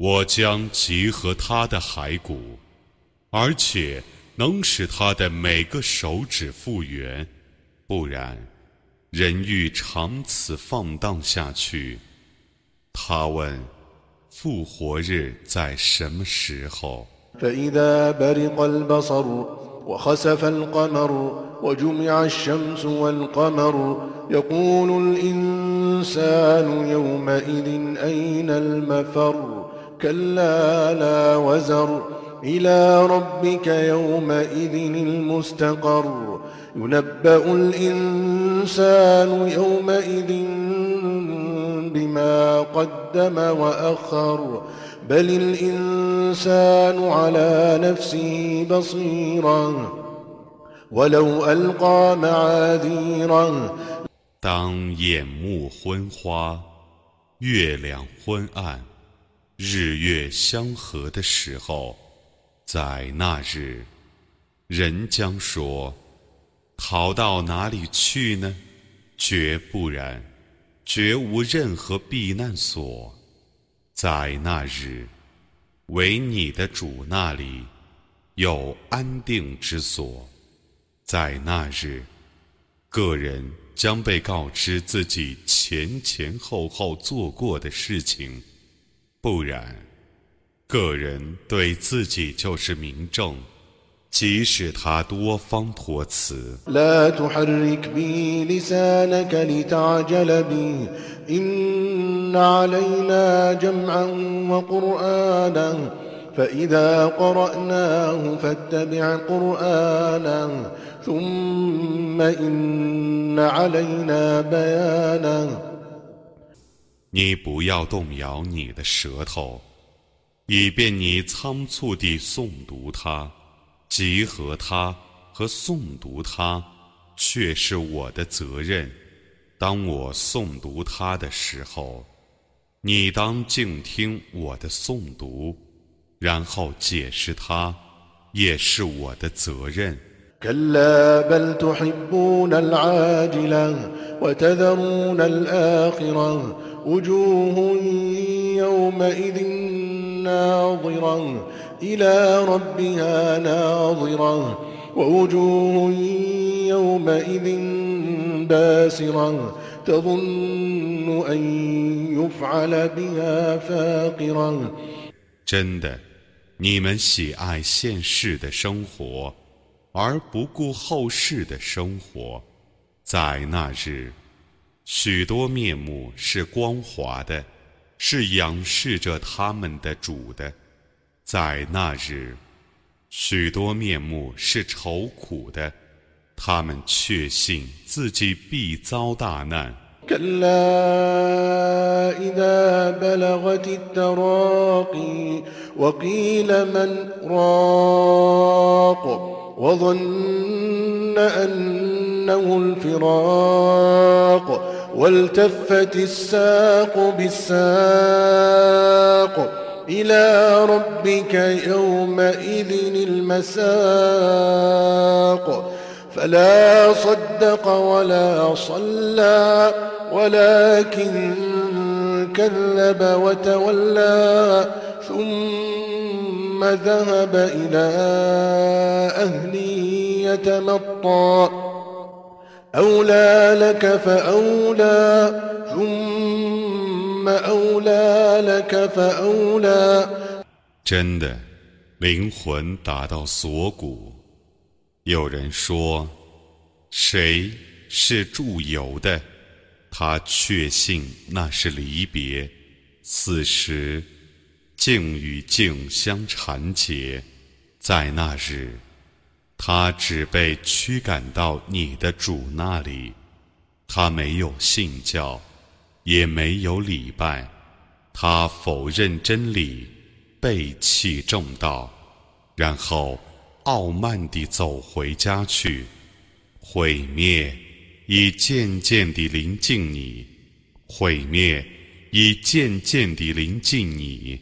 我将集合他的骸骨，而且能使他的每个手指复原。不然。人欲长此放荡下去，他问：复活日在什么时候？فإذا برق البصر وخسف القمر وجمع الشمس والقمر يقول الإنسان يومئذ أين المفر كلا لا وزر إلى ربك يومئذ المستقر ينبأ الإنسان يومئذ بما قدم وأخر بل الإنسان على نفسه بصيرا ولو ألقى معاذيرا 当眼目昏花，月亮昏暗， 日月相合的时候，在那日，人将说。逃到哪里去呢？绝不然，绝无任何避难所。在那日，唯你的主那里有安定之所。在那日，个人将被告知自己前前后后做过的事情。不然，个人对自己就是明证。即使他多方托辞。لا تحرك به لسانك لتعجل به إن علينا جمعا وقرآنا فإذا قرأناه فاتبع قرآنا ثم إن علينا بيانا 你不要动摇你的舌头，以便你仓促地诵读它。集合它和诵读它，却是我的责任。当我诵读它的时候，你当静听我的诵读，然后解释它，也是我的责任。إلى ربها ناظرة ووجوه يومئذ باسرة تظن أن يفعل بها فاقرة 真的，你们喜爱现世的生活，而不顾后世的生活。在那日， 许多面目是光滑的，是仰视着他们的主的。在那日，许多面目是愁苦的，他们确信自己必遭大难。إلى ربك يومئذ المساق. فلا صدق ولا صلى ولكن كذب وتولى ثم ذهب إلى أهله يتمطى. أولى لك فأولى ثم 真的， 灵魂达到锁骨。有人说：“谁是住有的？”他确信那是离别，此时境与境相缠结，在那日， 他只被驱赶到你的主那里，他没有信教，也没有礼拜，他否认真理，背弃正道，然后傲慢地走回家去，毁灭已渐渐地临近你，毁灭已渐渐地临近你。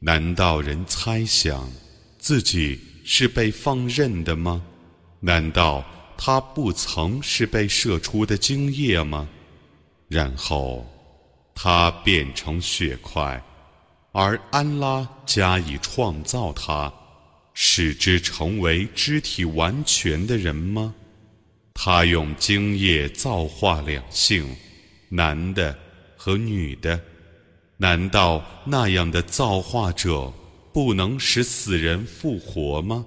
难道人猜想自己是被放任的吗？难道他不曾是被射出的精液吗？然后，他变成血块，而安拉加以创造他，使之成为肢体完全的人吗？他用精液造化两性，男的和女的，难道那样的造化者不能使死人复活吗？